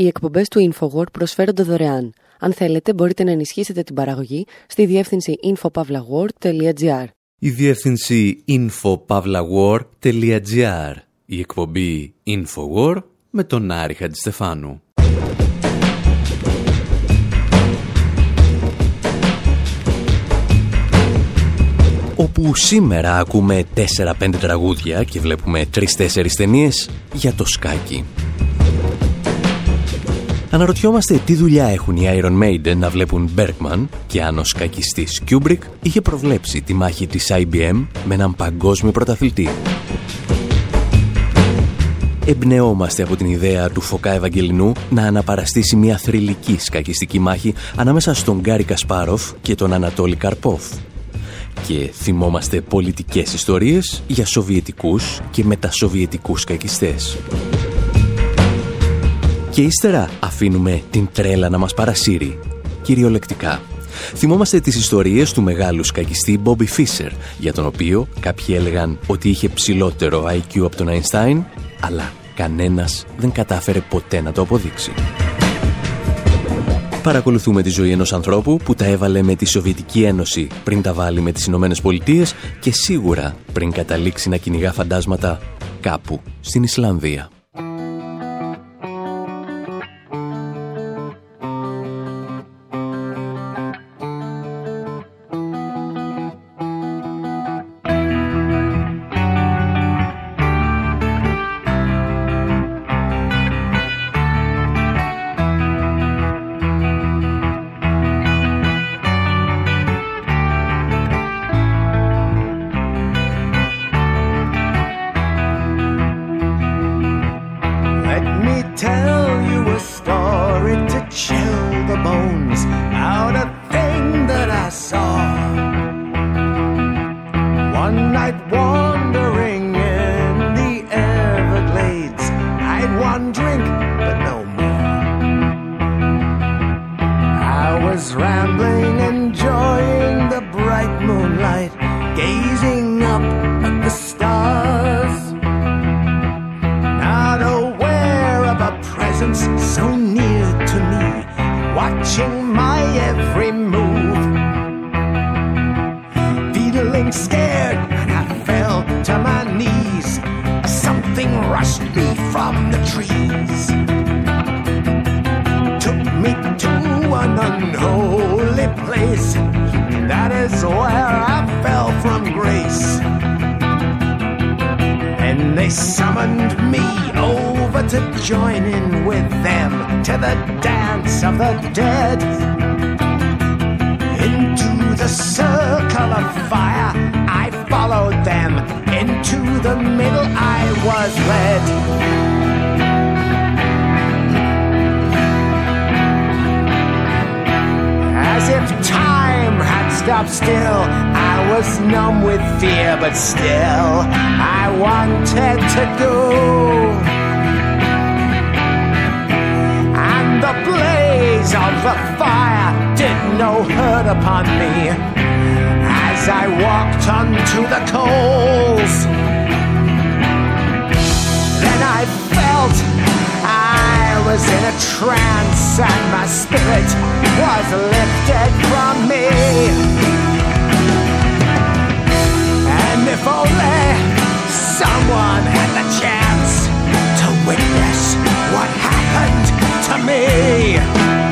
Οι εκπομπές του InfoWord προσφέρονται δωρεάν. Αν θέλετε, μπορείτε να ενισχύσετε την παραγωγή στη διεύθυνση infopavlagor.gr. Η διεύθυνση infopavlagor.gr. Η εκπομπή InfoWord με τον Άρη Χατζηστεφάνου. όπου σήμερα ακούμε 4-5 τραγούδια και βλέπουμε 3-4 ταινίες για το σκάκι. Αναρωτιόμαστε τι δουλειά έχουν οι Iron Maiden να βλέπουν Bergman και αν ο σκακιστής Kubrick είχε προβλέψει τη μάχη της IBM με έναν παγκόσμιο πρωταθλητή. Εμπνεόμαστε από την ιδέα του Φωκά Ευαγγελινού να αναπαραστήσει μια θρηλυκή σκακιστική μάχη ανάμεσα στον Γκάρι Κασπάροφ και τον Ανατόλη Καρπόφ και θυμόμαστε πολιτικές ιστορίες για σοβιετικούς και μετασοβιετικούς κακιστές. Και ύστερα αφήνουμε την τρέλα να μας παρασύρει, κυριολεκτικά. Θυμόμαστε τις ιστορίες του μεγάλου σκακιστή Bobby Fischer, για τον οποίο κάποιοι έλεγαν ότι είχε ψηλότερο IQ από τον Einstein, αλλά κανένας δεν κατάφερε ποτέ να το αποδείξει. Παρακολουθούμε τη ζωή ενός ανθρώπου που τα έβαλε με τη Σοβιετική Ένωση πριν τα βάλει με τις Ηνωμένες Πολιτείες και σίγουρα πριν καταλήξει να κυνηγά φαντάσματα κάπου στην Ισλανδία. As if time had stopped still, I was numb with fear, but still I wanted to go. And the blaze of the fire did no hurt upon me as I walked onto the coals. was in a trance and my spirit was lifted from me. And if only someone had the chance to witness what happened to me.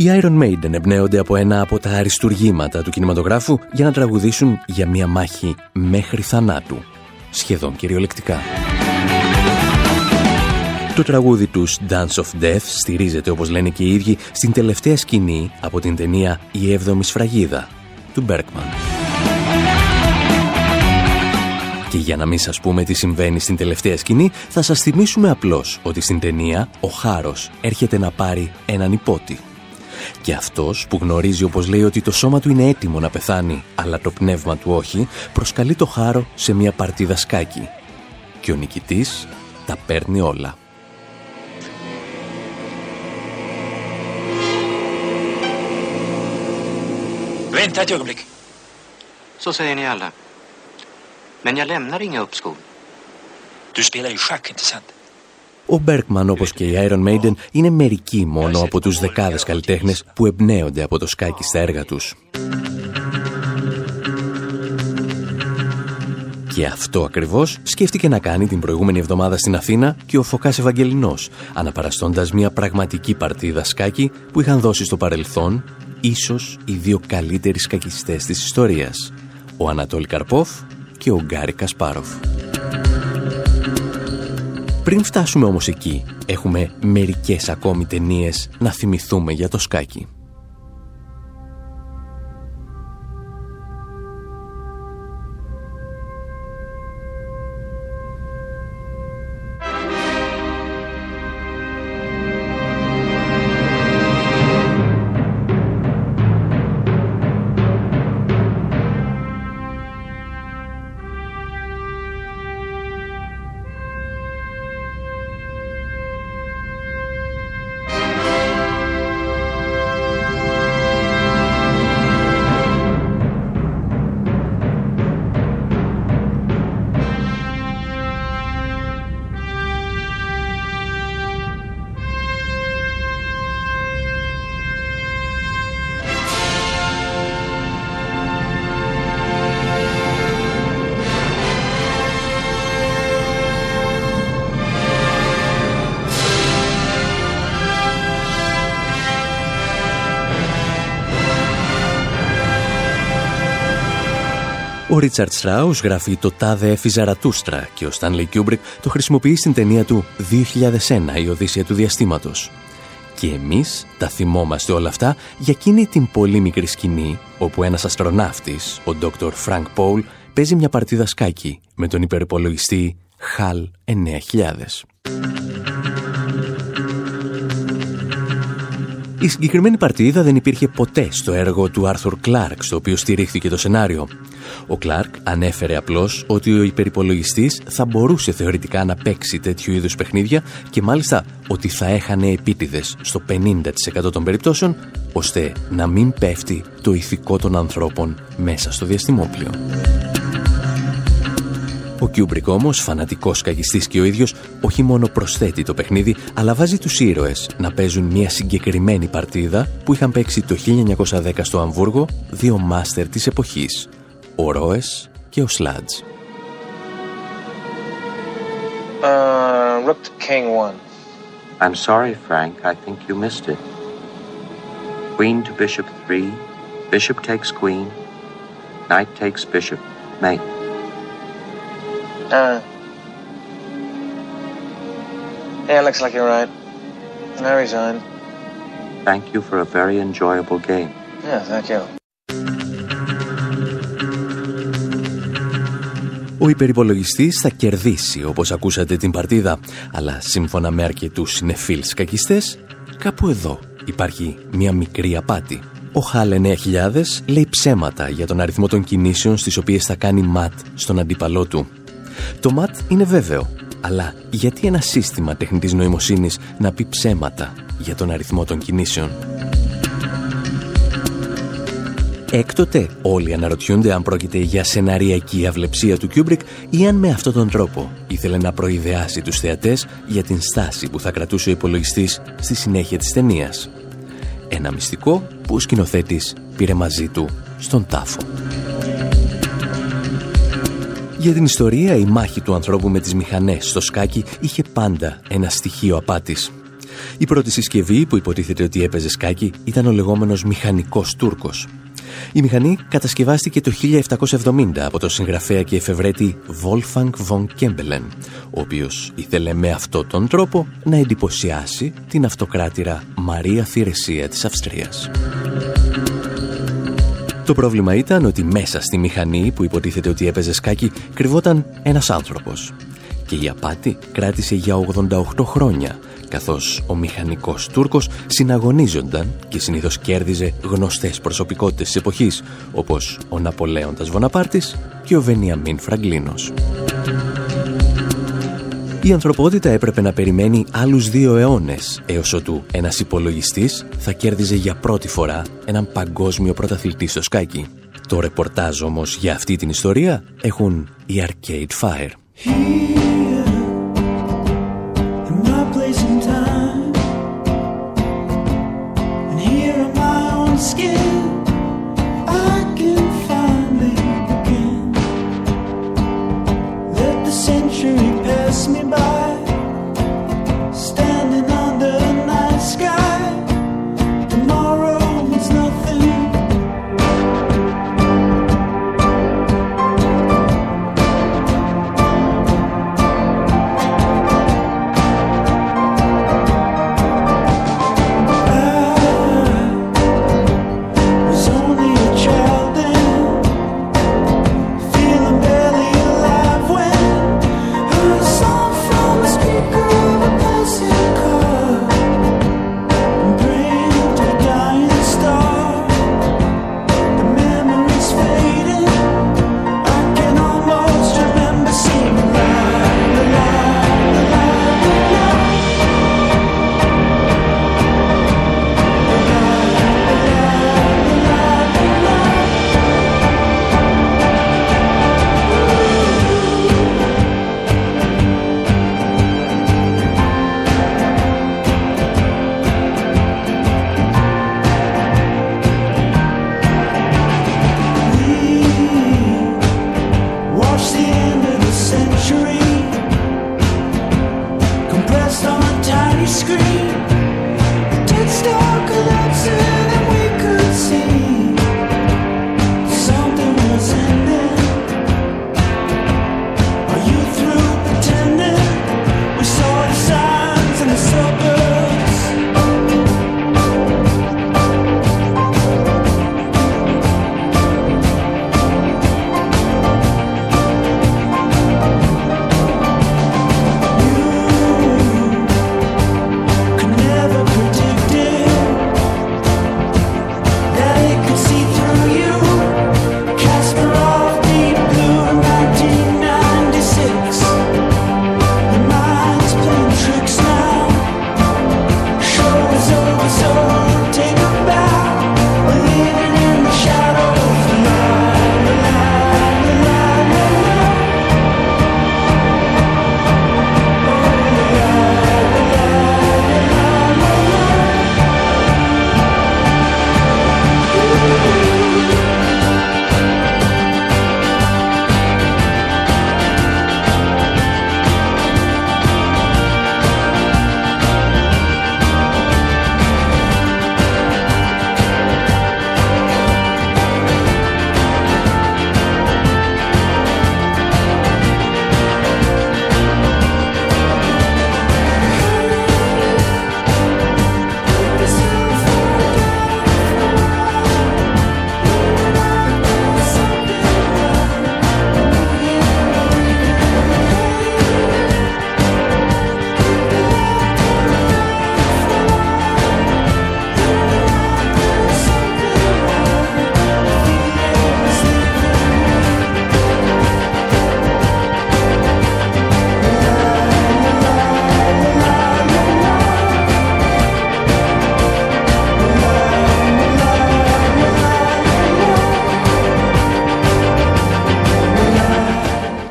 Οι Iron Maiden εμπνέονται από ένα από τα αριστουργήματα του κινηματογράφου για να τραγουδήσουν για μια μάχη μέχρι θανάτου, σχεδόν κυριολεκτικά. Το τραγούδι τους Dance of Death στηρίζεται, όπως λένε και οι ίδιοι, στην τελευταία σκηνή από την ταινία «Η Έβδομη Σφραγίδα» του Bergman. Και για να μην σας πούμε τι συμβαίνει στην τελευταία σκηνή, θα σας θυμίσουμε απλώς ότι στην ταινία ο Χάρος έρχεται να πάρει έναν υπότι Και αυτός που γνωρίζει όπως λέει ότι το σώμα του είναι έτοιμο να πεθάνει, αλλά το πνεύμα του όχι, προσκαλεί το χάρο σε μια παρτίδα σκάκι. Και ο νικητής τα παίρνει όλα. Vänta ett ögonblick. Så säger ni alla. Men jag lämnar inga uppskov. Du spelar ju schack, inte sant? Ο Μπέρκμαν, όπως και η Iron Maiden, είναι μερικοί μόνο από τους δεκάδες καλλιτέχνες που εμπνέονται από το σκάκι στα έργα τους. Και αυτό ακριβώς σκέφτηκε να κάνει την προηγούμενη εβδομάδα στην Αθήνα και ο Φωκάς Ευαγγελινός, αναπαραστώντας μια πραγματική παρτίδα σκάκι που είχαν δώσει στο παρελθόν ίσως οι δύο καλύτεροι σκακιστές της ιστορίας, ο Ανατόλη Καρπόφ και ο Γκάρι Κασπάροφ. Πριν φτάσουμε όμως εκεί, έχουμε μερικές ακόμη ταινίες να θυμηθούμε για το σκάκι. Ο Ρίχαρντ Στράους γράφει το «Τάδε έφη Ζαρατούστρα» και ο Στάνλεϊ Κιούμπρικ το χρησιμοποιεί στην ταινία του «2001. Η Οδύσσεια του Διαστήματος». Και εμείς τα θυμόμαστε όλα αυτά για εκείνη την πολύ μικρή σκηνή όπου ένας αστροναύτης, ο Dr. Frank Poole, παίζει μια παρτίδα σκάκι με τον υπερυπολογιστή HAL 9000. Η συγκεκριμένη παρτίδα δεν υπήρχε ποτέ στο έργο του Άρθουρ Κλάρκ, στο οποίο στηρίχθηκε το σενάριο. Ο Κλάρκ ανέφερε απλώς ότι ο υπερυπολογιστής θα μπορούσε θεωρητικά να παίξει τέτοιου είδους παιχνίδια και μάλιστα ότι θα έχανε επίτηδες στο 50% των περιπτώσεων, ώστε να μην πέφτει το ηθικό των ανθρώπων μέσα στο διαστημόπλιο. Ο Κιούμπρικ όμως, φανατικός σκακιστής και ο ίδιος, όχι μόνο προσθέτει το παιχνίδι, αλλά βάζει τους ήρωες να παίζουν μια συγκεκριμένη παρτίδα που είχαν παίξει το 1910 στο Αμβούργο δύο μάστερ της εποχής, ο Ρόες και ο Σλάτζ. Uh, rook to king one. I'm sorry, Frank. I think you missed it. Queen to bishop three. Bishop takes queen. Knight takes bishop. Mate. Uh, yeah, looks like you're right. I resign. Thank you for a very enjoyable game. Yeah, thank you. Ο υπερυπολογιστής θα κερδίσει όπως ακούσατε την παρτίδα, αλλά σύμφωνα με αρκετούς συνεφίλς κακιστές, κάπου εδώ υπάρχει μια μικρή απάτη. Ο Χάλε 9000 λέει ψέματα για τον αριθμό των κινήσεων στις οποίες θα κάνει ματ στον αντίπαλό του. Το ματ είναι βέβαιο, αλλά γιατί ένα σύστημα τεχνητής νοημοσύνης να πει ψέματα για τον αριθμό των κινήσεων; Έκτοτε όλοι αναρωτιούνται αν πρόκειται για σεναριακή αβλεψία του Κιούμπρικ ή αν με αυτόν τον τρόπο ήθελε να προειδεάσει τους θεατές για την στάση που θα κρατούσε ο υπολογιστής στη συνέχεια της ταινίας. Ένα μυστικό που ο σκηνοθέτης πήρε μαζί του στον τάφο. Για την ιστορία, η μάχη του ανθρώπου με τις μηχανές στο σκάκι είχε πάντα ένα στοιχείο απάτης. Η πρώτη συσκευή που υποτίθεται ότι έπαιζε σκάκι ήταν ο λεγόμενος μηχανικός Τούρκος. Η μηχανή κατασκευάστηκε το 1770 από τον συγγραφέα και εφευρέτη Wolfgang von Kempelen, ο οποίος ήθελε με αυτόν τον τρόπο να εντυπωσιάσει την αυτοκράτηρα Μαρία Θηρεσία της Αυστρίας. Το πρόβλημα ήταν ότι μέσα στη μηχανή που υποτίθεται ότι έπαιζε σκάκι κρυβόταν ένας άνθρωπος. Και η απάτη κράτησε για 88 χρόνια καθώς ο μηχανικός Τούρκος συναγωνίζονταν και συνήθως κέρδιζε γνωστές προσωπικότητες της εποχής, όπως ο Ναπολέοντας Βοναπάρτης και ο Βενιαμίν Φραγκλίνος. Η ανθρωπότητα έπρεπε να περιμένει άλλους δύο αιώνες, έως ότου ένας υπολογιστής θα κέρδιζε για πρώτη φορά έναν παγκόσμιο πρωταθλητή στο σκάκι. Το ρεπορτάζ όμως για αυτή την ιστορία έχουν οι Arcade Fire.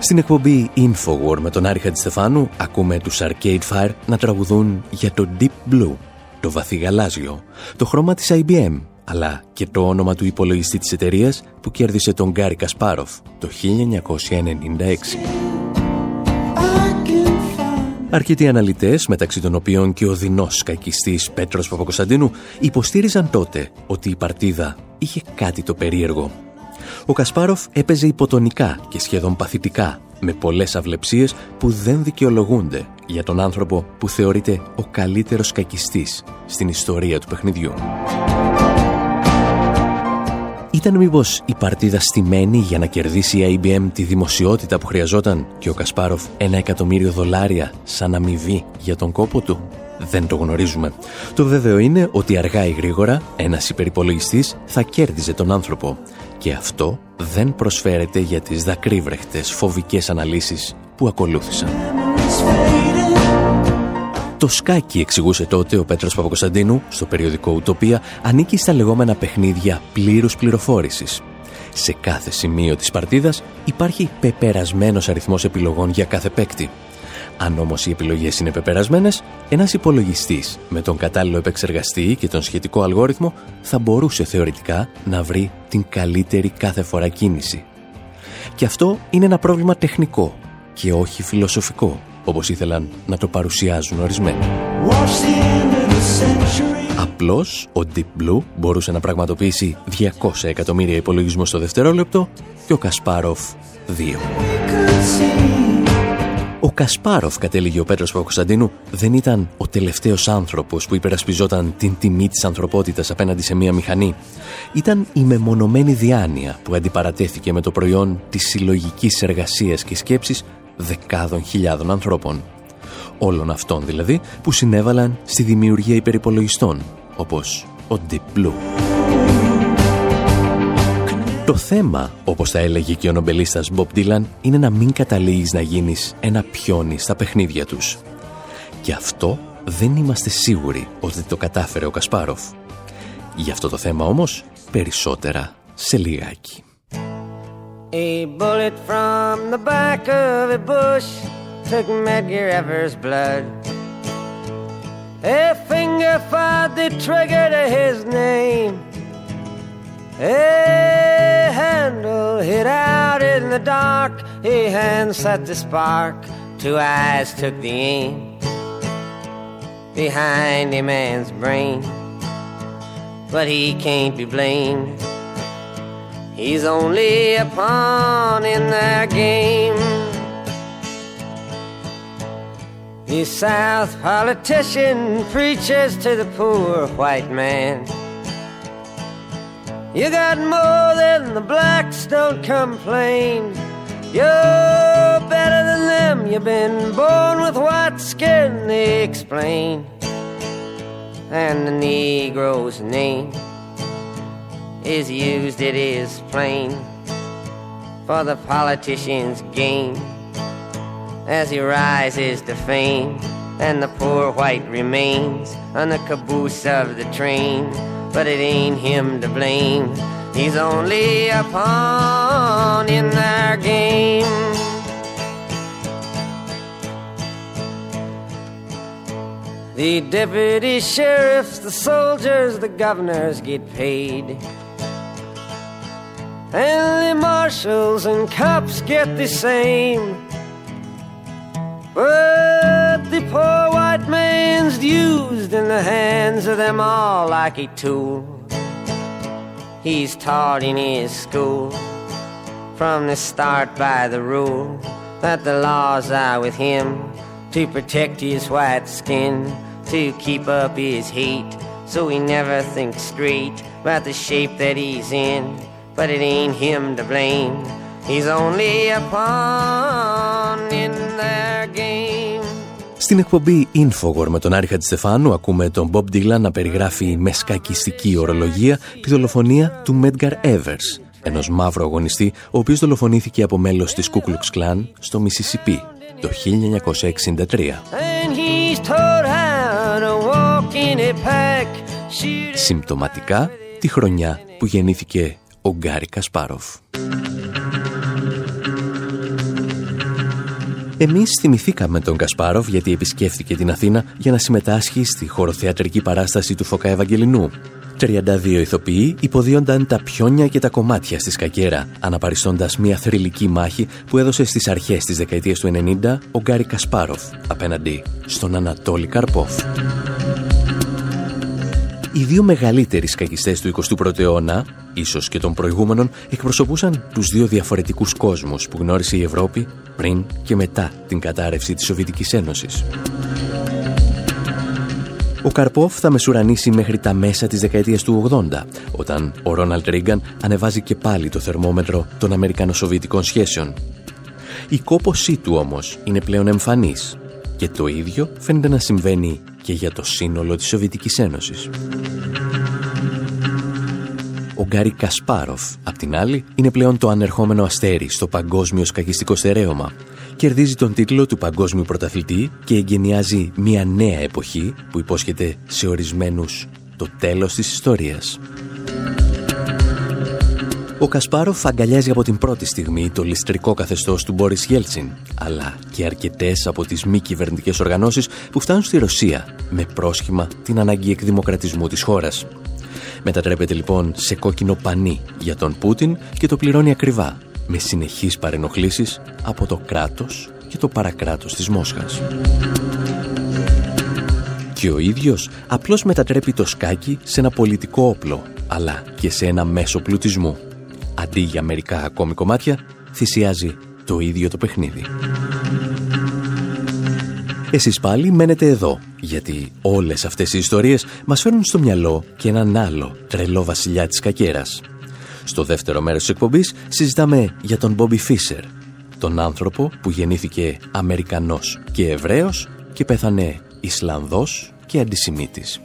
Στην εκπομπή Infowar με τον Άρη Χατζηστεφάνου ακούμε τους Arcade Fire να τραγουδούν για το Deep Blue, το βαθύ γαλάζιο, το χρώμα της IBM, αλλά και το όνομα του υπολογιστή της εταιρείας που κέρδισε τον Γκάρι Κασπάροφ το 1996. Αρκετοί αναλυτές, μεταξύ των οποίων και ο δεινός κακιστής Πέτρος Παπακοσταντίνου, υποστήριζαν τότε ότι η παρτίδα είχε κάτι το περίεργο ο Κασπάροφ έπαιζε υποτονικά και σχεδόν παθητικά, με πολλές αυλεψίες που δεν δικαιολογούνται για τον άνθρωπο που θεωρείται ο καλύτερος κακιστής στην ιστορία του παιχνιδιού. Ήταν μήπως η παρτίδα στημένη για να κερδίσει η IBM τη δημοσιότητα που χρειαζόταν και ο Κασπάροφ ένα εκατομμύριο δολάρια σαν αμοιβή για τον κόπο του; δεν το γνωρίζουμε. Το βέβαιο είναι ότι αργά ή γρήγορα ένας υπερυπολογιστής θα κέρδιζε τον άνθρωπο. Και αυτό δεν προσφέρεται για τις δακρύβρεχτες φοβικές αναλύσεις που ακολούθησαν. Το σκάκι, εξηγούσε τότε ο Πέτρος Παπακοσταντίνου στο περιοδικό Ουτοπία, ανήκει στα λεγόμενα παιχνίδια πλήρους πληροφόρησης. Σε κάθε σημείο της παρτίδας υπάρχει πεπερασμένος αριθμός επιλογών για κάθε παίκτη. Αν όμως οι επιλογές είναι πεπερασμένες, ένας υπολογιστής με τον κατάλληλο επεξεργαστή και τον σχετικό αλγόριθμο θα μπορούσε θεωρητικά να βρει την καλύτερη κάθε φορά κίνηση. Και αυτό είναι ένα πρόβλημα τεχνικό και όχι φιλοσοφικό, όπως ήθελαν να το παρουσιάζουν ορισμένοι. Απλώς ο Deep Blue μπορούσε να πραγματοποιήσει 200 εκατομμύρια υπολογισμό στο δευτερόλεπτο και ο Κασπάροφ 2. Ο Κασπάροφ, κατέληγε ο Πέτρος Παπακοσταντίνου, δεν ήταν ο τελευταίος άνθρωπος που υπερασπιζόταν την τιμή της ανθρωπότητας απέναντι σε μία μηχανή. Ήταν η μεμονωμένη διάνοια που αντιπαρατέθηκε με το προϊόν της συλλογικής εργασίας και σκέψης δεκάδων χιλιάδων ανθρώπων. Όλων αυτών δηλαδή που συνέβαλαν στη δημιουργία υπερυπολογιστών, όπως ο Deep Blue. Το θέμα, όπως θα έλεγε και ο νομπελίστας Bob Dylan, είναι να μην καταλήγεις να γίνεις ένα πιόνι στα παιχνίδια τους. Και αυτό δεν είμαστε σίγουροι ότι το κατάφερε ο Κασπάροφ. Για αυτό το θέμα όμως, περισσότερα σε λιγάκι. A bullet from the back of a bush took Medgar Evers' blood. A finger fired the trigger to his name. A handle hit out in the dark, a hand set the spark, two eyes took the aim behind a man's brain. But he can't be blamed, he's only a pawn in their game. The South politician preaches to the poor white man. You got more than the blacks, don't complain. You're better than them, you've been born with white skin, they explain. And the Negro's name is used, it is plain, for the politician's gain as he rises to fame. And the poor white remains on the caboose of the train but it ain't him to blame. He's only a pawn in their game. The deputy sheriffs, the soldiers, the governors get paid. And the marshals and cops get the same. But the poor white man's used in the hands of them all like a tool. He's taught in his school from the start by the rule that the laws are with him to protect his white skin, to keep up his heat, so he never thinks straight about the shape that he's in. But it ain't him to blame, he's only a pawn in their game. Στην εκπομπή Infowar με τον Άρη Χατζηστεφάνου ακούμε τον Bob Dylan να περιγράφει με σκακιστική ορολογία τη δολοφονία του Medgar Evers, ενός μαύρου αγωνιστή, ο οποίος δολοφονήθηκε από μέλος της Ku Klux Klan στο Μισισιπί το 1963. Συμπτωματικά τη χρονιά που γεννήθηκε ο Γκάρι Κασπάροφ. Εμείς θυμηθήκαμε τον Κασπάροφ γιατί επισκέφθηκε την Αθήνα για να συμμετάσχει στη χωροθεατρική παράσταση του Φωκά Ευαγγελινού. 32 ηθοποιοί υποδίονταν τα πιόνια και τα κομμάτια στη σκακέρα, αναπαριστώντας μια θρηλυκή μάχη που έδωσε στις αρχές της δεκαετίας του 90 ο Γκάρι Κασπάροφ απέναντι στον Ανατόλη Καρπόφ. Οι δύο μεγαλύτεροι σκακιστές του 21ου αιώνα, ίσως και των προηγούμενων, εκπροσωπούσαν τους δύο διαφορετικούς κόσμους που γνώρισε η Ευρώπη πριν και μετά την κατάρρευση της Σοβιετικής Ένωσης. Ο Καρπόφ θα μεσουρανίσει μέχρι τα μέσα της δεκαετίας του 80, όταν ο Ρόναλτ Ρίγκαν ανεβάζει και πάλι το θερμόμετρο των Αμερικανο-Σοβιετικών σχέσεων. Η κόπωσή του όμως είναι πλέον εμφανής και το ίδιο φαίνεται να συμβαίνει και για το σύνολο της Σοβιετικής Ένωσης. Ο Γκάρι Κασπάροφ, απ' την άλλη, είναι πλέον το ανερχόμενο αστέρι στο παγκόσμιο σκακιστικό στερέωμα. Κερδίζει τον τίτλο του παγκόσμιου πρωταθλητή και εγκαινιάζει μια νέα εποχή που υπόσχεται σε ορισμένους το τέλος της ιστορίας. Ο Κασπάροφ αγκαλιάζει από την πρώτη στιγμή το ληστρικό καθεστώς του Μπόρις Γέλτσιν, αλλά και αρκετές από τις μη κυβερνητικές οργανώσεις που φτάνουν στη Ρωσία με πρόσχημα την ανάγκη εκδημοκρατισμού της χώρας. Μετατρέπεται λοιπόν σε κόκκινο πανί για τον Πούτιν και το πληρώνει ακριβά, με συνεχείς παρενοχλήσεις από το κράτος και το παρακράτος της Μόσχας. Και ο ίδιος απλώς μετατρέπει το σκάκι σε ένα πολιτικό όπλο, αλλά και σε ένα μέσο πλουτισμού. Αντί για μερικά ακόμη κομμάτια, θυσιάζει το ίδιο το παιχνίδι. Εσείς πάλι μένετε εδώ, γιατί όλες αυτές οι ιστορίες μας φέρνουν στο μυαλό και έναν άλλο τρελό βασιλιά της κακέρας. Στο δεύτερο μέρος της εκπομπής συζητάμε για τον Μπόμπι Φίσερ, τον άνθρωπο που γεννήθηκε Αμερικανός και Εβραίος και πέθανε Ισλανδός και αντισημίτης.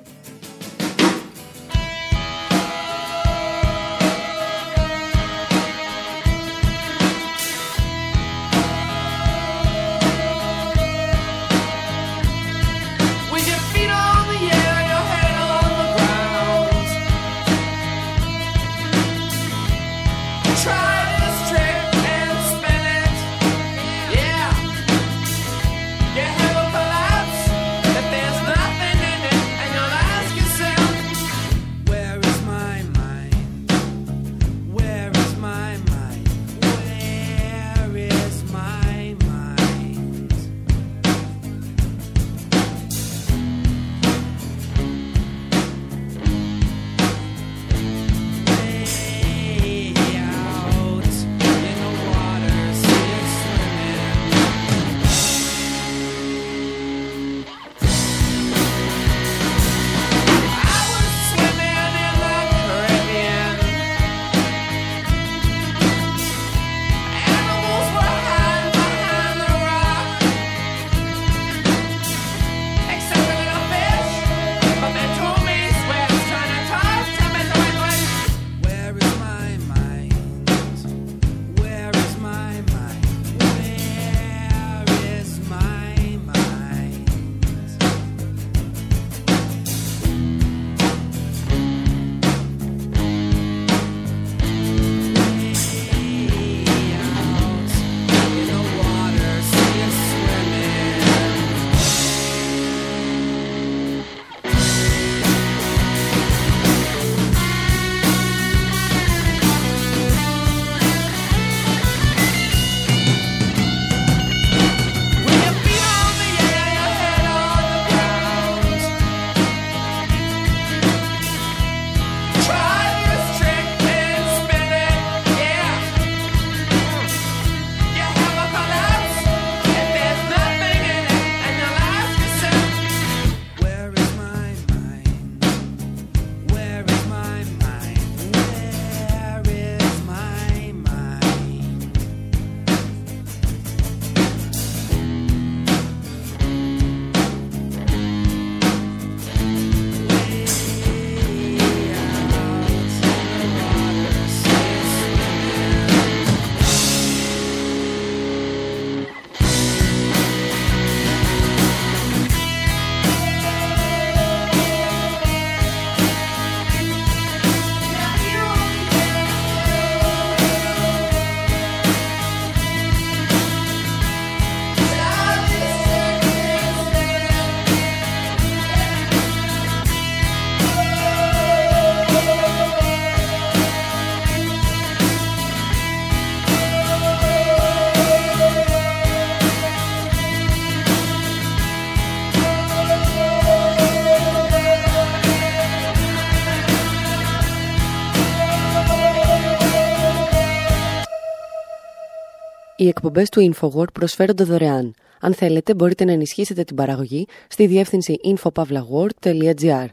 Οι εκπομπές του InfoWord προσφέρονται δωρεάν. Αν θέλετε, μπορείτε να ενισχύσετε την παραγωγή στη διεύθυνση infopavlagor.gr.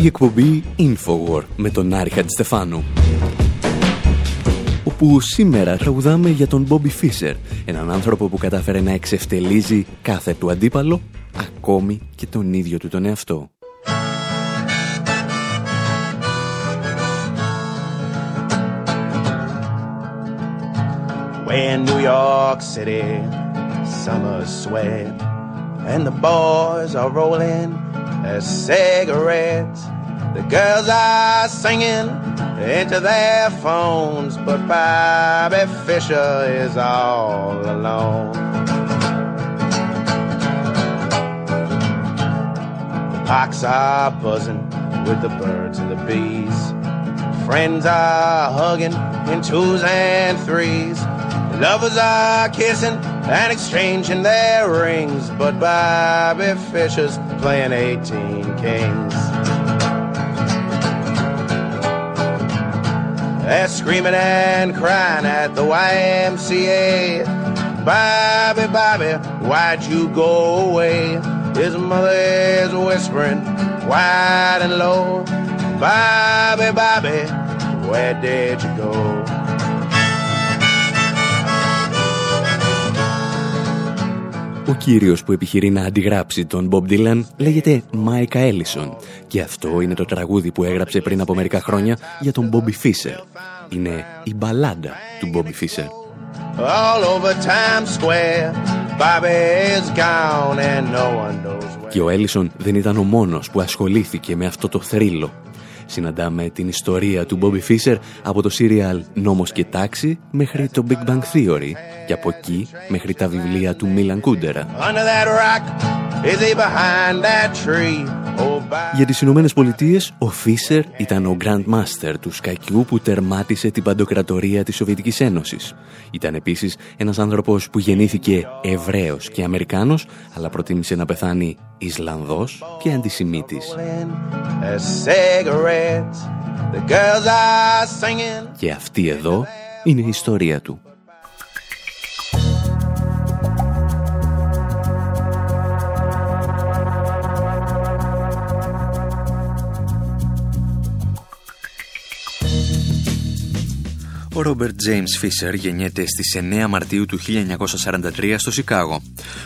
Η εκπομπή InfoWord με τον Άρη Χατζηστεφάνου. Ο που σήμερα τραγουδάμε για τον Bobby Fischer, έναν άνθρωπο που κατάφερε να εξευτελίζει κάθε του αντίπαλο, ακόμη και τον ίδιο του τον εαυτό. In New York City, summer sweat, and the boys are rolling their cigarettes. The girls are singing into their phones, but Bobby Fisher is all alone. The parks are buzzing with the birds and the bees. Friends are hugging in twos and threes. Lovers are kissing and exchanging their rings, but Bobby Fisher's playing 18 kings. They're screaming and crying at the YMCA. Bobby, Bobby, why'd you go away? His mother is whispering wide and low. Bobby, Bobby, where did you go? Ο κύριος που επιχειρεί να αντιγράψει τον Bob Dylan λέγεται Mike Ellison και αυτό είναι το τραγούδι που έγραψε πριν από μερικά χρόνια για τον Bobby Fischer. Είναι η μπαλάντα του Bobby Fischer. Και ο Έλισον δεν ήταν ο μόνος που ασχολήθηκε με αυτό το θρύλο συναντάμε την ιστορία του Bobby Fischer από το σύριαλ «Νόμος και τάξη» μέχρι το Big Bang Theory και από εκεί μέχρι τα βιβλία του Μίλαν Κούντερα. Για τις Ηνωμένες Πολιτείες, ο Φίσερ ήταν ο Grand Master του σκακιού που τερμάτισε την παντοκρατορία της Σοβιετικής Ένωσης. Ήταν επίσης ένας άνθρωπος που γεννήθηκε Εβραίος και Αμερικάνος, αλλά προτίμησε να πεθάνει Ισλανδός και αντισημίτης. Και αυτή εδώ είναι η ιστορία του. Ο Ρόμπερτ Τζέιμς Φίσερ γεννιέται στις 9 Μαρτίου του 1943 στο Σικάγο.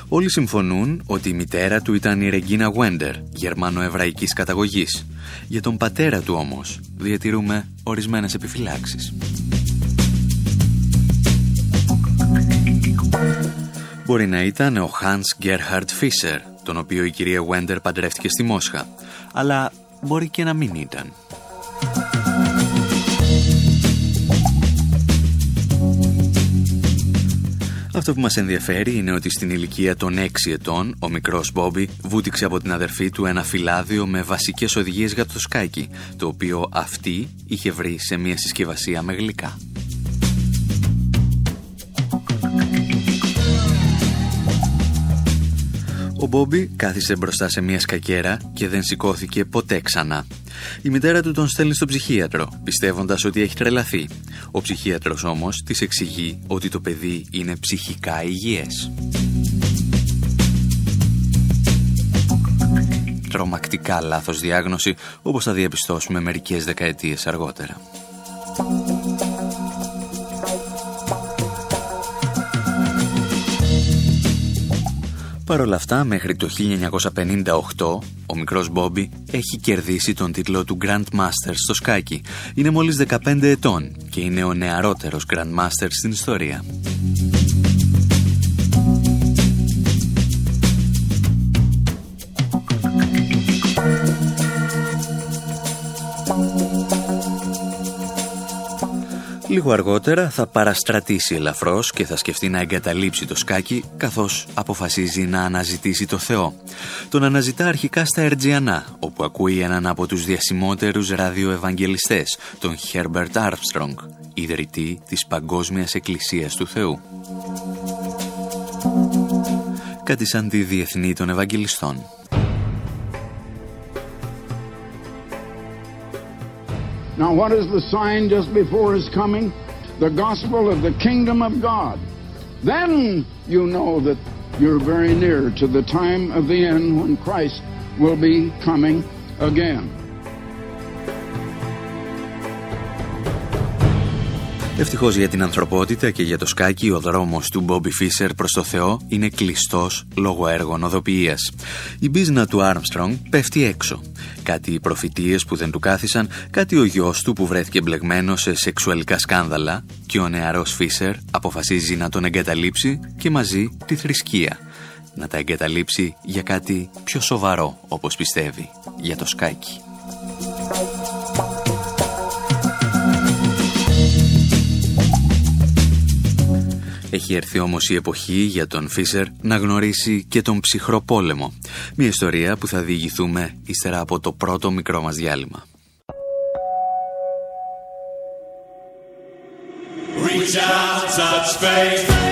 Όλοι συμφωνούν ότι η μητέρα του ήταν η Ρεγκίνα Γουέντερ, γερμανο-εβραϊκής καταγωγής. Για τον πατέρα του όμως διατηρούμε ορισμένες επιφυλάξεις. Μπορεί να ήταν ο Hans Gerhard Fischer, τον οποίο η κυρία Γουέντερ παντρεύτηκε στη Μόσχα, αλλά μπορεί και να μην ήταν. Αυτό που μας ενδιαφέρει είναι ότι στην ηλικία των 6 ετών ο μικρός Μπόμπι βούτυξε από την αδερφή του ένα φυλάδιο με βασικές οδηγίες για το σκάκι, το οποίο αυτή είχε βρει σε μια συσκευασία με γλυκά. Μπόμπι κάθισε μπροστά σε μια σκακέρα και δεν σηκώθηκε ποτέ ξανά. Η μητέρα του τον στέλνει στο ψυχίατρο, πιστεύοντας ότι έχει τρελαθεί. Ο ψυχίατρος όμως της εξηγεί ότι το παιδί είναι ψυχικά υγιές. Τρομακτικά λάθος διάγνωση, όπως θα διαπιστώσουμε μερικές δεκαετίες αργότερα. Παρ' όλα αυτά, μέχρι το 1958, ο μικρός Μπόμπι έχει κερδίσει τον τίτλο του Grand Master στο σκάκι. Είναι μόλις 15 ετών και είναι ο νεαρότερος Grand Master στην ιστορία. Λίγο αργότερα θα παραστρατήσει ελαφρώς και θα σκεφτεί να εγκαταλείψει το σκάκι καθώς αποφασίζει να αναζητήσει το Θεό. Τον αναζητά αρχικά στα Ερτζιανά, όπου ακούει έναν από τους διασημότερους ραδιοευαγγελιστές, τον Herbert Armstrong, ιδρυτή της Παγκόσμιας Εκκλησίας του Θεού. Κάτι σαν τη διεθνή των Ευαγγελιστών. Now, what is the sign just before his coming? The gospel of the kingdom of God. Then you know that you're very near to the time of the end when Christ will be coming again. Ευτυχώς για την ανθρωπότητα και για το σκάκι ο δρόμος του Μπόμπι Φίσερ προς το Θεό είναι κλειστός λόγω έργων οδοποιίας. Η μπίζνα του Άρμστρονγκ πέφτει έξω. Κάτι οι προφητείες που δεν του κάθισαν, κάτι ο γιος του που βρέθηκε μπλεγμένος σε σεξουαλικά σκάνδαλα και ο νεαρός Φίσερ αποφασίζει να τον εγκαταλείψει και μαζί τη θρησκεία. Να τα εγκαταλείψει για κάτι πιο σοβαρό όπως πιστεύει, για το σκάκι. Έχει έρθει όμως η εποχή για τον Φίσερ να γνωρίσει και τον ψυχρό πόλεμο. Μια ιστορία που θα διηγηθούμε ύστερα από το πρώτο μικρό μας διάλειμμα. Παραμένουμε η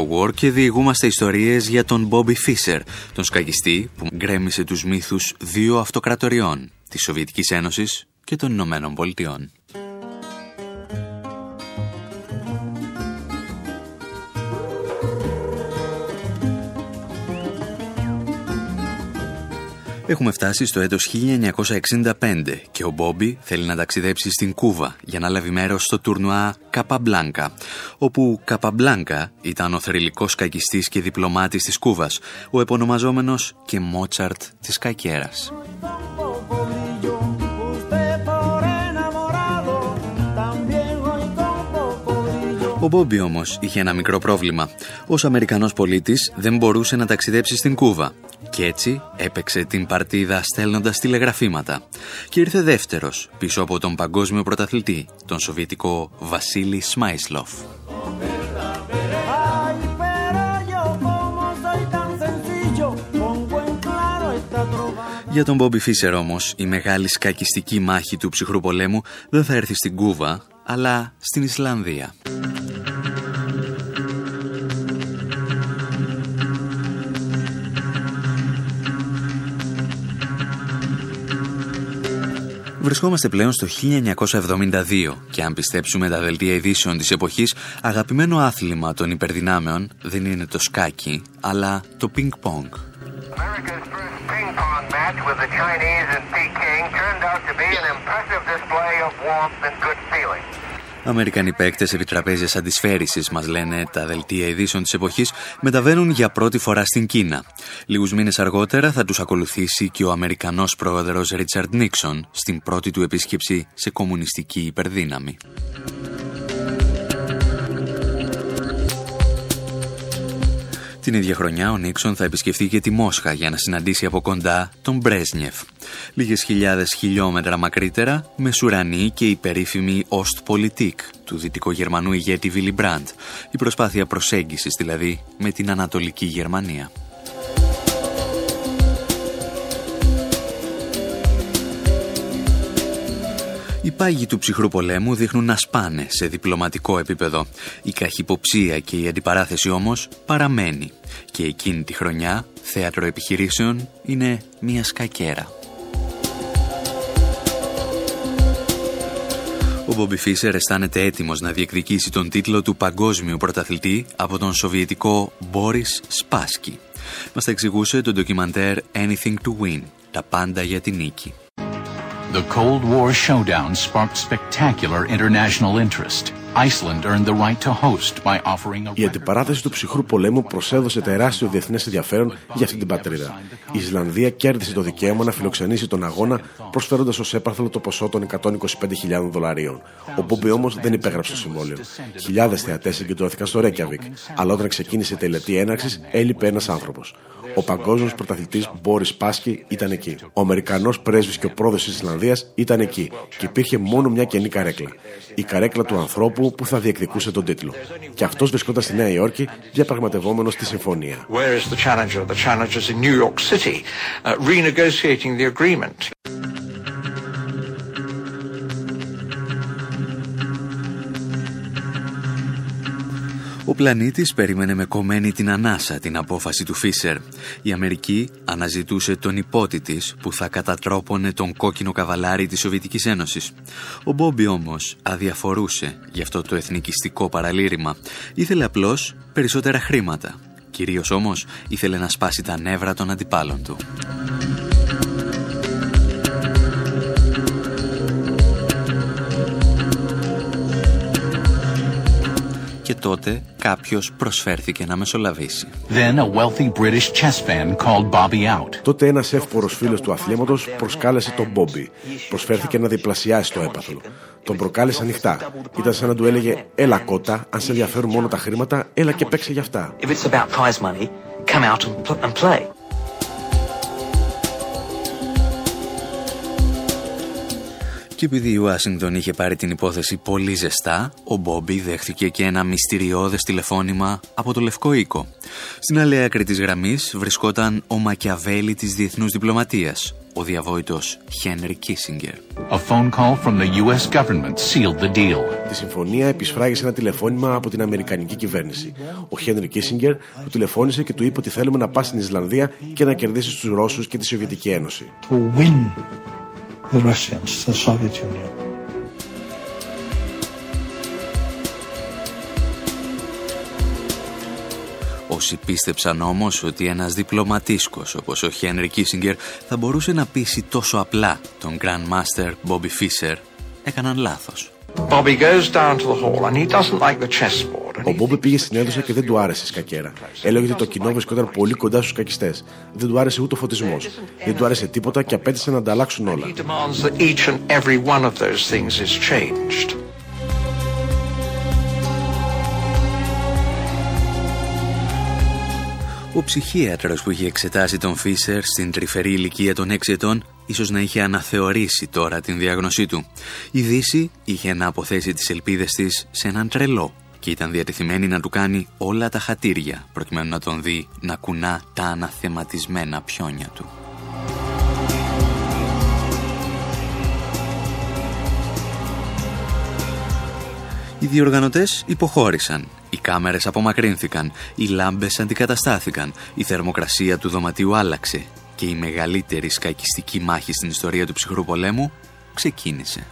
εκπομπή Infowar και διηγούμαστε ιστορίες για τον Bobby Fischer, τον σκαγιστή που γκρέμισε τους μύθους δύο αυτοκρατοριών, της Σοβιετικής Ένωσης και των Ηνωμένων Πολιτειών. Έχουμε φτάσει στο έτος 1965 και ο Μπόμπι θέλει να ταξιδέψει στην Κούβα για να λάβει μέρος στο τουρνουά Καπαμπλάνκα, όπου Καπαμπλάνκα ήταν ο θρηλυκός κακιστής και διπλωμάτης της Κούβας, ο επωνομαζόμενος και Μότσαρτ της Κακέρας. Ο Μπόμπι όμως είχε ένα μικρό πρόβλημα. Ως Αμερικανός πολίτης δεν μπορούσε να ταξιδέψει στην Κούβα και έτσι έπαιξε την παρτίδα στέλνοντας τηλεγραφήματα και ήρθε δεύτερος πίσω από τον παγκόσμιο πρωταθλητή, τον Σοβιετικό Βασίλη Σμάισλοφ. Για τον Μπόμπι Φίσερ όμως, η μεγάλη σκακιστική μάχη του ψυχρού πολέμου δεν θα έρθει στην Κούβα, αλλά στην Ισλανδία. Βρισκόμαστε πλέον στο 1972 και αν πιστέψουμε τα δελτία ειδήσεων της εποχής, αγαπημένο άθλημα των υπερδυνάμεων δεν είναι το σκάκι, αλλά το πινκ-πονγκ. with the Chinese in Peking turned out to be an impressive display of warmth and good feeling. Αμερικανοί παίκτες επί τραπέζιας αντισφαίρησης, μας λένε τα δελτία ειδήσεων της εποχής, μεταβαίνουν για πρώτη φορά στην Κίνα. Λίγους μήνες αργότερα θα τους ακολουθήσει και ο Αμερικανός πρόεδρος Ρίτσαρντ Νίξον στην πρώτη του επίσκεψη σε κομμουνιστική υπερδύναμη. Την ίδια χρονιά ο Νίξον θα επισκεφθεί και τη Μόσχα για να συναντήσει από κοντά τον Μπρέσνιεφ. Λίγες χιλιάδες χιλιόμετρα μακρύτερα, μεσουρανή και η περίφημη Ostpolitik του δυτικογερμανού ηγέτη Βίλι Μπραντ, η προσπάθεια προσέγγισης δηλαδή με την Ανατολική Γερμανία. Οι πάγοι του ψυχρού πολέμου δείχνουν να σπάνε σε διπλωματικό επίπεδο. Η καχυποψία και η αντιπαράθεση όμως παραμένει. Και εκείνη τη χρονιά, θέατρο επιχειρήσεων είναι μια σκακέρα. Ο Μπόμπι Φίσερ αισθάνεται έτοιμος να διεκδικήσει τον τίτλο του παγκόσμιου πρωταθλητή από τον σοβιετικό Μπόρις Σπάσκι. Μας τα εξηγούσε το ντοκιμαντέρ Anything to Win, τα πάντα για την νίκη. The Cold War showdown sparked spectacular international interest. Η αντιπαράθεση του ψυχρού πολέμου προσέδωσε τεράστιο διεθνές ενδιαφέρον για αυτή την πατρίδα. Η Ισλανδία κέρδισε το δικαίωμα να φιλοξενήσει τον αγώνα, προσφέροντας ως έπαρθλο το ποσό των 125.000 δολαρίων. Ο Μπόμπι όμως δεν υπέγραψε το συμβόλαιο. Χιλιάδες θεατές συγκεντρώθηκαν στο Ρέκιαβικ, αλλά όταν ξεκίνησε η τελετή έναρξης έλειπε ένας άνθρωπος. Ο παγκόσμιος πρωταθλητής Μπόρις Πάσκι ήταν εκεί. Ο Αμερικανός πρέσβης και ο πρόεδρος της Ισλανδίας ήταν εκεί και υπήρχε μόνο μια κενή καρέκλα. Η καρέκλα του ανθρώπου που θα διεκδικούσε τον τίτλο. Και αυτός βρισκόταν στη Νέα Υόρκη διαπραγματευόμενος τη συμφωνία. Ο πλανήτης περίμενε με κομμένη την ανάσα την απόφαση του Φίσερ. Η Αμερική αναζητούσε τον υπότη της που θα κατατρόπωνε τον κόκκινο καβαλάρι της Σοβιετικής Ένωσης. Ο Μπόμπι όμως αδιαφορούσε γι' αυτό το εθνικιστικό παραλήρημα. Ήθελε απλώς περισσότερα χρήματα. Κυρίως όμως ήθελε να σπάσει τα νεύρα των αντιπάλων του. Τότε κάποιος προσφέρθηκε να μεσολαβήσει. Then a wealthy British chess fan called Bobby out. Τότε ένας εύπορος φίλος του αθλήματος προσκάλεσε τον Bobby. Προσφέρθηκε να διπλασιάσει το έπαθλο. Τον προκάλεσε ανοιχτά. Ήταν σαν να του έλεγε «Έλα κότα, αν σε ενδιαφέρουν μόνο τα χρήματα, έλα και παίξε γι' αυτά». If it's about prize money, come out and play. Και επειδή η Ουάσιγκτον είχε πάρει την υπόθεση πολύ ζεστά, ο Μπόμπι δέχθηκε και ένα μυστηριώδες τηλεφώνημα από το Λευκό Οίκο. Στην άλλη άκρη της γραμμής βρισκόταν ο Μακιαβέλη της διεθνούς διπλωματίας, ο διαβόητος Χένρι Κίσιγκερ. Τη συμφωνία επισφράγησε ένα τηλεφώνημα από την Αμερικανική κυβέρνηση. Ο Χένρι Κίσιγκερ του τηλεφώνησε και του είπε ότι θέλουμε να πάει στην Ισλανδία και να κερδίσεις στους Ρώσους και τη Σοβιετική Ένωση the Russians, the Soviet Union. Όσοι πίστεψαν όμως ότι ένας διπλωματίσκος όπως ο Χένρι Κίσιγκερ θα μπορούσε να πείσει τόσο απλά τον Grand Master Bobby Fischer, έκαναν λάθος. Ο Μπόμπι πήγε στην αίθουσα και δεν του άρεσε η σκακέρα. Έλεγε ότι το κοινό βρισκόταν πολύ κοντά στους κακιστές. Δεν του άρεσε ούτε ο φωτισμός. Δεν του άρεσε τίποτα και απέτησε να τα αλλάξουν όλα. Ο ψυχίατρος που είχε εξετάσει τον Φίσερ στην τρυφερή ηλικία των 6 ετών ίσως να είχε αναθεωρήσει τώρα την διάγνωσή του. Η Δύση είχε να αποθέσει τις ελπίδες της σε έναν τρελό και ήταν διατεθειμένη να του κάνει όλα τα χατήρια προκειμένου να τον δει να κουνά τα αναθεματισμένα πιόνια του. Οι διοργανωτές υποχώρησαν. Οι κάμερες απομακρύνθηκαν, οι λάμπες αντικαταστάθηκαν, η θερμοκρασία του δωματίου άλλαξε και η μεγαλύτερη σκακιστική μάχη στην ιστορία του ψυχρού πολέμου ξεκίνησε.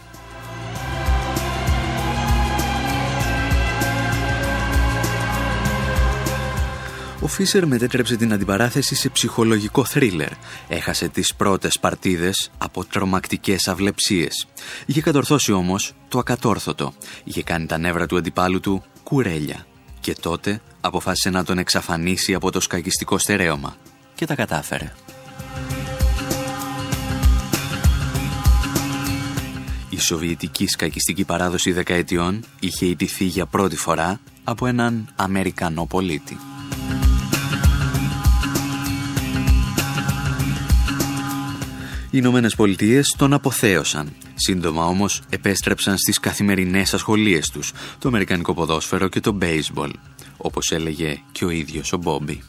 Ο Φίσερ μετέτρεψε την αντιπαράθεση σε ψυχολογικό θρίλερ. Έχασε τις πρώτες παρτίδες από τρομακτικές αυλεψίες. Είχε κατορθώσει όμως το ακατόρθωτο. Είχε κάνει τα νεύρα του αντιπάλου του κουρέλια. Και τότε αποφάσισε να τον εξαφανίσει από το σκακιστικό στερέωμα. Και τα κατάφερε. Η σοβιετική σκακιστική παράδοση δεκαετιών είχε ιτηθεί για πρώτη φορά από έναν Αμερικανό πολίτη. Οι Ηνωμένες Πολιτείες τον αποθέωσαν. Σύντομα όμως επέστρεψαν στις καθημερινές ασχολίες τους, το αμερικανικό ποδόσφαιρο και το baseball, όπως έλεγε και ο ίδιος ο Μπόμπι.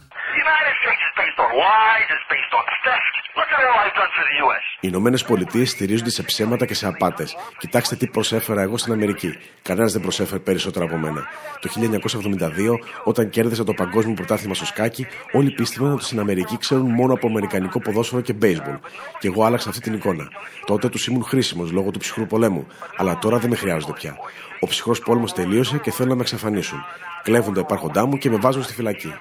Οι Ηνωμένες Πολιτείες στηρίζονται σε ψέματα και σε απάτες. Κοιτάξτε τι προσέφερα εγώ στην Αμερική. Κανένας δεν προσέφερε περισσότερο από μένα. Το 1972, όταν κέρδισα το παγκόσμιο πρωτάθλημα στο σκάκι, όλοι πίστευαν ότι στην Αμερική ξέρουν μόνο από αμερικανικό ποδόσφαιρο και baseball. Και εγώ άλλαξα αυτή την εικόνα. Τότε τους ήμουν χρήσιμος λόγω του ψυχρού πολέμου. Αλλά τώρα δεν με χρειάζονται πια. Ο ψυχρός πόλεμος τελείωσε και θέλουν να με εξαφανίσουν. Κλέβουν τα υπάρχοντά μου και με βάζουν στη φυλακή.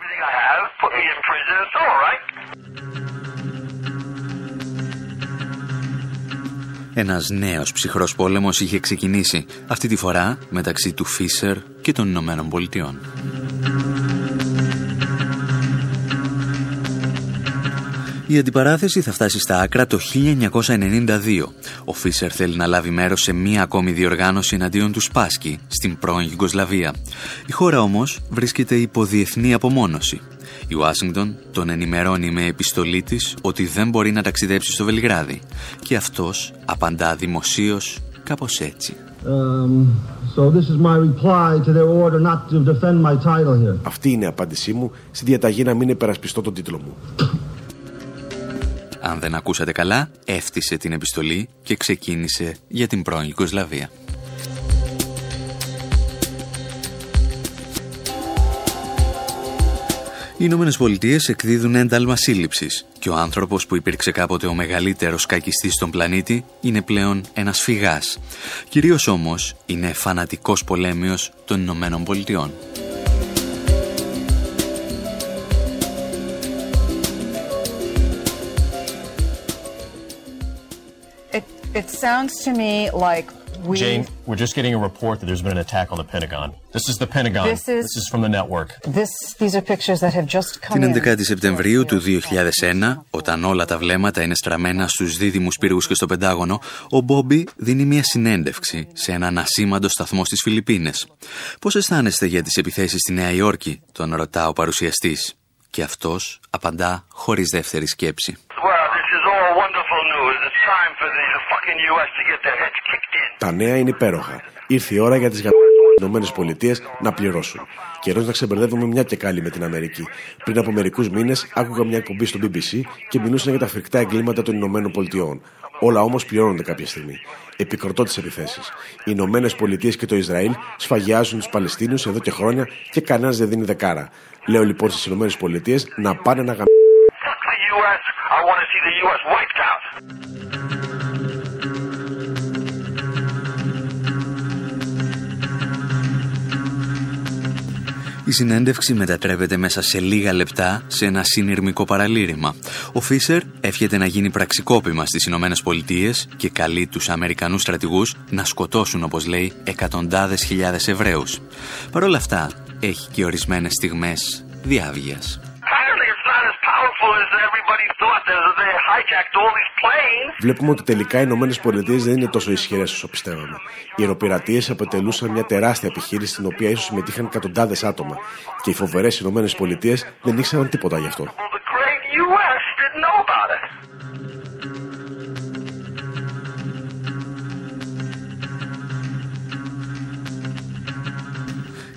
Ένας νέος ψυχρός πόλεμος είχε ξεκινήσει, αυτή τη φορά μεταξύ του Φίσερ και των Ηνωμένων Πολιτειών. Η αντιπαράθεση θα φτάσει στα άκρα το 1992. Ο Φίσερ θέλει να λάβει μέρος σε μία ακόμη διοργάνωση εναντίον του Σπάσκι, στην πρώην Γιουγκοσλαβία. Η χώρα όμως βρίσκεται υπό διεθνή απομόνωση. Η Ουάσιγκτον τον ενημερώνει με επιστολή της ότι δεν μπορεί να ταξιδέψει στο Βελιγράδι και αυτός απαντά δημοσίως κάπως έτσι. Αυτή είναι η απάντησή μου στη διαταγή να μην υπερασπιστώ τον τίτλο μου. Αν δεν ακούσατε καλά, έφτισε την επιστολή και ξεκίνησε για την πρώην Ιουγκοσλαβία. Οι Ηνωμένες Πολιτείες εκδίδουν ένταλμα σύλληψης και ο άνθρωπος που υπήρξε κάποτε ο μεγαλύτερος κακιστής στον πλανήτη είναι πλέον ένας φυγάς. Κυρίως όμως είναι φανατικός πολέμιος των Ηνωμένων Πολιτειών. It, it sounds to me like we... Jane, we're just getting a report that there's been an attack on the Pentagon. This is the Pentagon. This is, this is from the network. This, these are pictures that have just come Την 11η Σεπτεμβρίου του 2001, όταν όλα τα βλέμματα είναι στραμμένα στους δίδυμους πύργους και στο Πεντάγωνο, ο Μπόμπι δίνει μια συνέντευξη σε έναν ασήμαντο σταθμό στις Φιλιππίνες. Πώς αισθάνεστε για τις επιθέσεις στη Νέα Υόρκη, τον ρωτά ο παρουσιαστής. Και αυτός απαντά χωρίς δεύτερη σκέψη. Τα νέα είναι υπέροχα. Ήρθε η ώρα για τις Ηνωμένες Πολιτείες να πληρώσουν. Καιρός να ξεμπερδεύουμε μια και κάλλη με την Αμερική. Πριν από μερικούς μήνες άκουγα μια εκπομπή στο BBC και μιλούσαν για τα φρικτά εγκλήματα των Ηνωμένων Πολιτειών. Όλα όμως πληρώνονται κάποια στιγμή. Επικροτώ τις επιθέσεις. Οι Ηνωμένες Πολιτείες και το Ισραήλ σφαγιάζουν τους Παλαιστίνιους εδώ και χρόνια και κανένας δεν δίνει δεκάρα. Λέω λοιπόν στις Ηνωμένες Πολιτείες να πάνε να γαμ... Η συνέντευξη μετατρέπεται μέσα σε λίγα λεπτά σε ένα συνειρμικό παραλήρημα. Ο Φίσερ εύχεται να γίνει πραξικόπημα στις Ηνωμένες Πολιτείες και καλεί τους Αμερικανούς στρατηγούς να σκοτώσουν, όπως λέει, εκατοντάδες χιλιάδες Εβραίους. Παρ' όλα αυτά, έχει και ορισμένες στιγμές διάβγειας. Βλέπουμε ότι τελικά οι Ηνωμένες Πολιτείες δεν είναι τόσο ισχυρές όσο πιστεύαμε. Οι αεροπειρατείες αποτελούσαν μια τεράστια επιχείρηση στην οποία ίσως συμμετείχαν εκατοντάδες άτομα και οι φοβερές Ηνωμένες Πολιτείες δεν ήξεραν τίποτα γι' αυτό.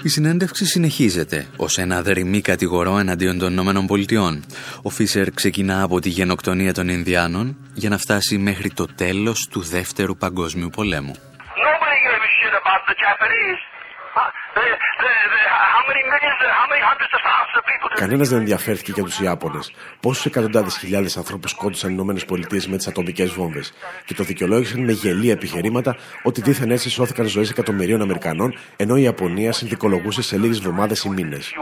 Η συνέντευξη συνεχίζεται ως ένα δερημή κατηγορό εναντίον των Ηνωμένων Πολιτειών. Ο Φίσερ ξεκινά από τη γενοκτονία των Ινδιάνων για να φτάσει μέχρι το τέλος του Δεύτερου Παγκόσμιου Πολέμου. Κανένας δεν ενδιαφέρθηκε για τους Ιάπωνες. Πόσους εκατοντάδες χιλιάδες ανθρώπους σκότωσαν οι Ηνωμένες Πολιτείες με τις ατομικές βόμβες; Και το δικαιολόγησαν με γελία επιχειρήματα ότι δίθεν έτσι σώθηκαν ζωές εκατομμυρίων Αμερικανών, ενώ η Ιαπωνία συνδικολογούσε σε λίγες εβδομάδε ή μήνες.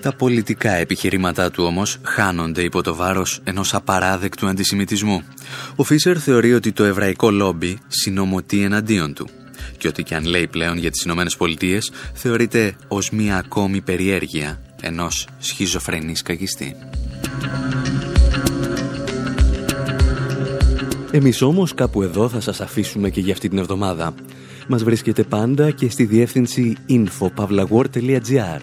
Τα πολιτικά επιχειρήματά του όμως χάνονται υπό το βάρος ενός απαράδεκτου αντισημιτισμού. Ο Φίσερ θεωρεί ότι το εβραϊκό λόμπι συνομωτεί εναντίον του και ότι και αν λέει πλέον για τις Ηνωμένες Πολιτείες θεωρείται ως μία ακόμη περιέργεια ενός σχιζοφρενής καγιστή. Εμείς όμως κάπου εδώ θα σας αφήσουμε και για αυτή την εβδομάδα. Μας βρίσκεται πάντα και στη διεύθυνση infopavlagor.gr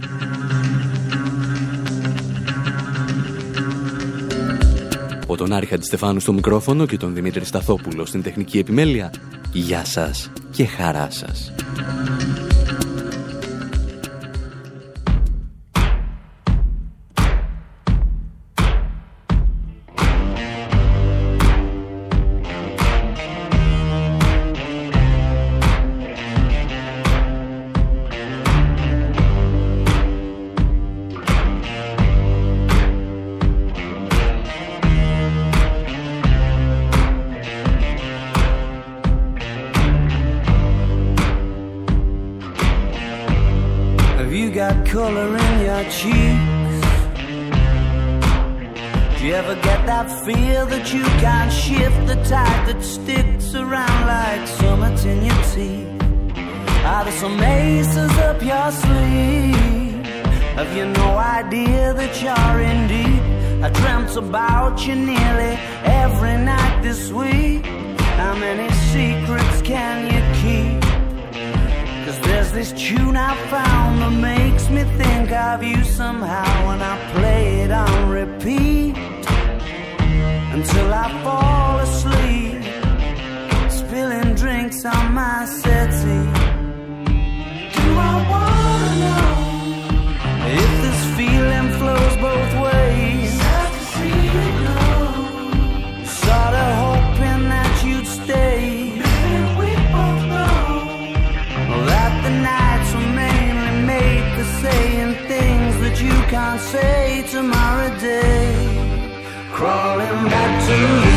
τον Άρη Χαντιστεφάνου στο μικρόφωνο και τον Δημήτρη Σταθόπουλο στην τεχνική επιμέλεια, γεια σας και χαρά σας. can't say tomorrow day. Crawling back to you.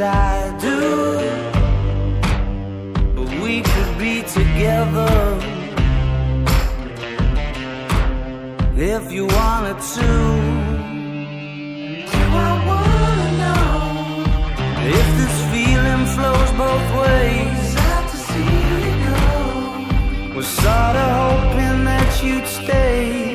I do. But we could be together if you wanted to. Do I wanna know if this feeling flows both ways? Sad to see you go. Was sorta hoping that you'd stay.